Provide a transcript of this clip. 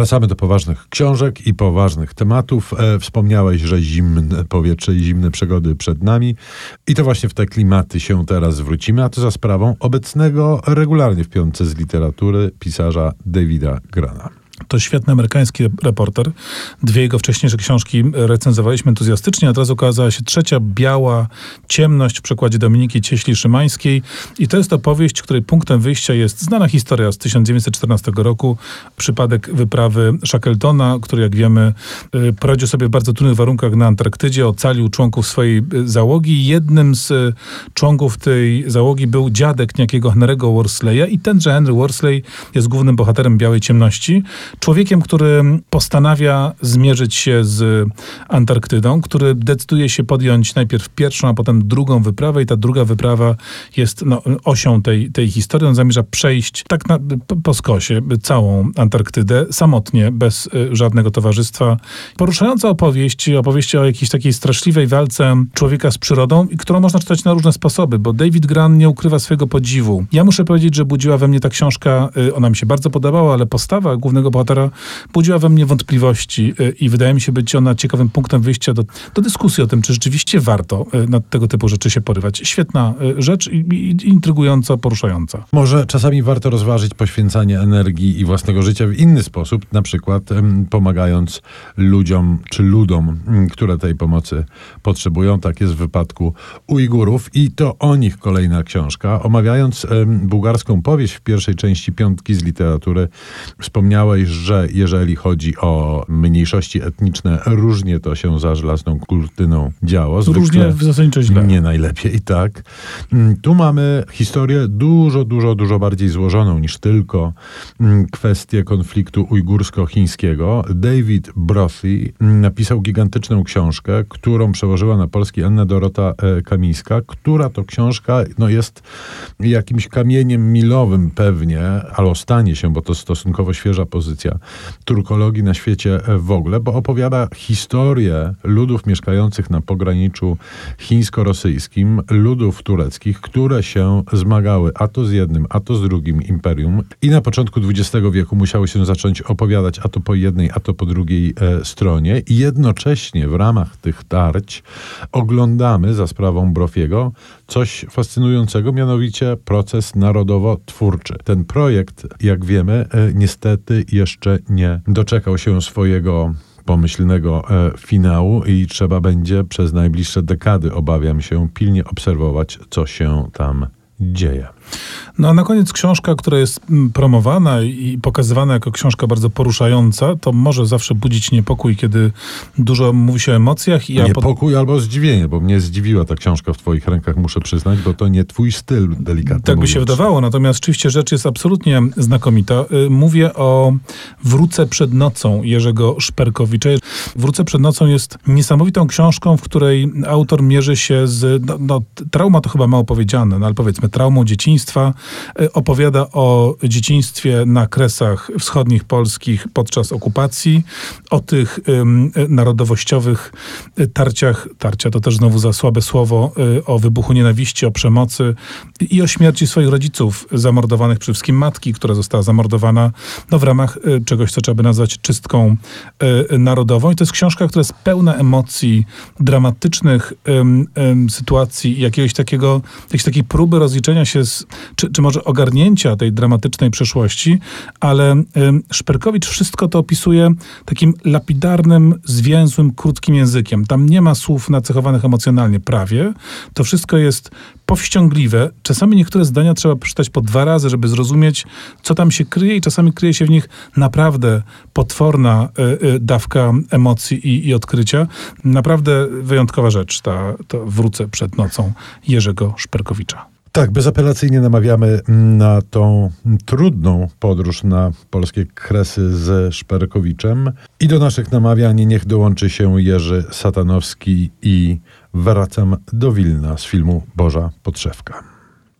Wracamy do poważnych książek i poważnych tematów. E, wspomniałeś, że zimne powietrze i zimne przegody przed nami. I to właśnie w te klimaty się teraz zwrócimy, a to za sprawą obecnego regularnie w piątce z literatury pisarza Davida Grana. To świetny amerykański reporter. Dwie jego wcześniejsze książki recenzowaliśmy entuzjastycznie, a teraz ukazała się trzecia, Biała Ciemność w przekładzie Dominiki Cieśli-Szymańskiej. I to jest opowieść, której punktem wyjścia jest znana historia z 1914 roku. Przypadek wyprawy Shackletona, który jak wiemy y, poradził sobie w bardzo trudnych warunkach na Antarktydzie, ocalił członków swojej y, załogi. Jednym z y, członków tej załogi był dziadek niejakiego Henry'ego Worsleya i tenże Henry Worsley jest głównym bohaterem Białej Ciemności człowiekiem, który postanawia zmierzyć się z Antarktydą, który decyduje się podjąć najpierw pierwszą, a potem drugą wyprawę i ta druga wyprawa jest no, osią tej, tej historii. On zamierza przejść tak na, po, skosie całą Antarktydę, samotnie, bez y, żadnego towarzystwa. Poruszająca opowieść, opowieść o jakiejś takiej straszliwej walce człowieka z przyrodą, którą można czytać na różne sposoby, bo David Gran nie ukrywa swojego podziwu. Ja muszę powiedzieć, że budziła we mnie ta książka, y, ona mi się bardzo podobała, ale postawa głównego bohatera bohatera budziła we mnie wątpliwości y, i wydaje mi się być ona ciekawym punktem wyjścia do, do dyskusji o tym, czy rzeczywiście warto y, na tego typu rzeczy się porywać. Świetna y, rzecz i, i intrygująca, poruszająca. Może czasami warto rozważyć poświęcanie energii i własnego życia w inny sposób, na przykład pomagając ludziom czy ludom, które tej pomocy potrzebują. Tak jest w wypadku Ujgurów i to o nich kolejna książka. Omawiając bułgarską powieść w pierwszej części piątki z literatury, wspomniałeś, że jeżeli chodzi o mniejszości etniczne, różnie to się za żelazną kurtyną działo. Zwykle różnie w zasadzie źle. Nie najlepiej, tak. Mm, tu mamy historię dużo, dużo, dużo bardziej złożoną niż tylko mm, kwestię konfliktu ujgursko-chińskiego. David Brothy mm, napisał gigantyczną książkę, którą przełożyła na polski Anna Dorota e, Kamińska, która to książka no, jest jakimś kamieniem milowym pewnie, albo stanie się, bo to stosunkowo świeża pozycja turkologii na świecie w ogóle, bo opowiada historię ludów mieszkających na pograniczu chińsko-rosyjskim, ludów tureckich, które się zmagały a to z jednym, a to z drugim imperium i na początku XX wieku musiały się zacząć opowiadać a to po jednej, a to po drugiej e, stronie i jednocześnie w ramach tych tarć oglądamy za sprawą Brofiego coś fascynującego, mianowicie proces narodowo-twórczy. Ten projekt, jak wiemy, e, niestety jeszcze nie doczekał się swojego pomyślnego e, finału i trzeba będzie przez najbliższe dekady, obawiam się, pilnie obserwować, co się tam dzieje. No a na koniec książka, która jest mm, promowana i pokazywana jako książka bardzo poruszająca, to może zawsze budzić niepokój, kiedy dużo mówi się o emocjach. I niepokój pod... albo zdziwienie, bo mnie zdziwiła ta książka w twoich rękach, muszę przyznać, bo to nie twój styl delikatny. Tak by się wydawało, natomiast rzeczywiście rzecz jest absolutnie znakomita. Y, mówię o Wrócę przed nocą Jerzego Szperkowicza. Wrócę przed nocą jest niesamowitą książką, w której autor mierzy się z, no, no trauma to chyba mało powiedziane, no ale powiedzmy, traumą dzieciństwa, opowiada o dzieciństwie na kresach wschodnich polskich podczas okupacji, o tych um, narodowościowych e, tarciach, tarcia to też znowu za słabe słowo, e, o wybuchu nienawiści, o przemocy i o śmierci swoich rodziców zamordowanych, przede wszystkim matki, która została zamordowana no, w ramach czegoś, co trzeba by nazwać czystką narodową. I to jest książka, która jest pełna emocji, dramatycznych sytuacji, jakiegoś takiego, jakiejś takiej próby rozliczenia się z, czy, czy może ogarnięcia tej dramatycznej przeszłości, ale Szperkowicz wszystko to opisuje takim lapidarnym, zwięzłym, krótkim językiem. Tam nie ma słów nacechowanych emocjonalnie, prawie. To wszystko jest powściągliwe. Czasami niektóre zdania trzeba przeczytać po dwa razy, żeby zrozumieć, co tam się kryje i czasami kryje się w nich naprawdę potworna y, y, dawka emocji i, i, odkrycia. Naprawdę wyjątkowa rzecz, ta, to wrócę przed nocą Jerzego Szperkowicza. Tak, bezapelacyjnie namawiamy na tą trudną podróż na polskie kresy ze Szperkowiczem. I do naszych namawiań niech dołączy się Jerzy Satanowski i Wracam do Wilna z filmu Boża Podszewka.